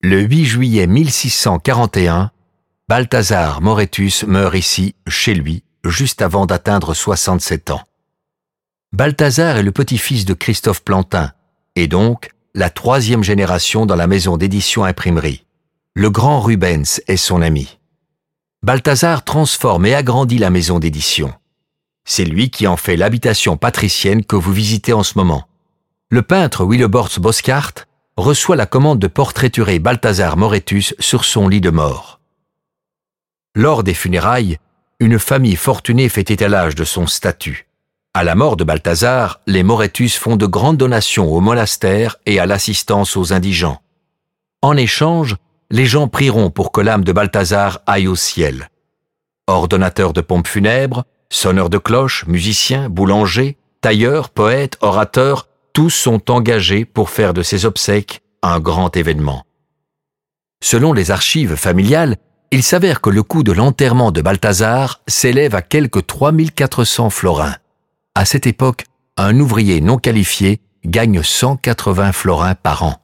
Le 8 juillet 1641, Balthazar Moretus meurt ici, chez lui, juste avant d'atteindre 67 ans. Balthazar est le petit-fils de Christophe Plantin, et donc la troisième génération dans la maison d'édition imprimerie. Le grand Rubens est son ami. Balthazar transforme et agrandit la maison d'édition. C'est lui qui en fait l'habitation patricienne que vous visitez en ce moment. Le peintre Willeborts Boscart reçoit la commande de portraiturer Balthazar Moretus sur son lit de mort. Lors des funérailles, une famille fortunée fait étalage de son statut. À la mort de Balthazar, les Moretus font de grandes donations au monastère et à l'assistance aux indigents. En échange, les gens prieront pour que l'âme de Balthazar aille au ciel. Ordonnateur de pompes funèbres, sonneur de cloches, musicien, boulanger, tailleur, poète, orateur, tous sont engagés pour faire de ces obsèques un grand événement. Selon les archives familiales, il s'avère que le coût de l'enterrement de Balthazar s'élève à quelque 3400 florins. À cette époque, un ouvrier non qualifié gagne 180 florins par an.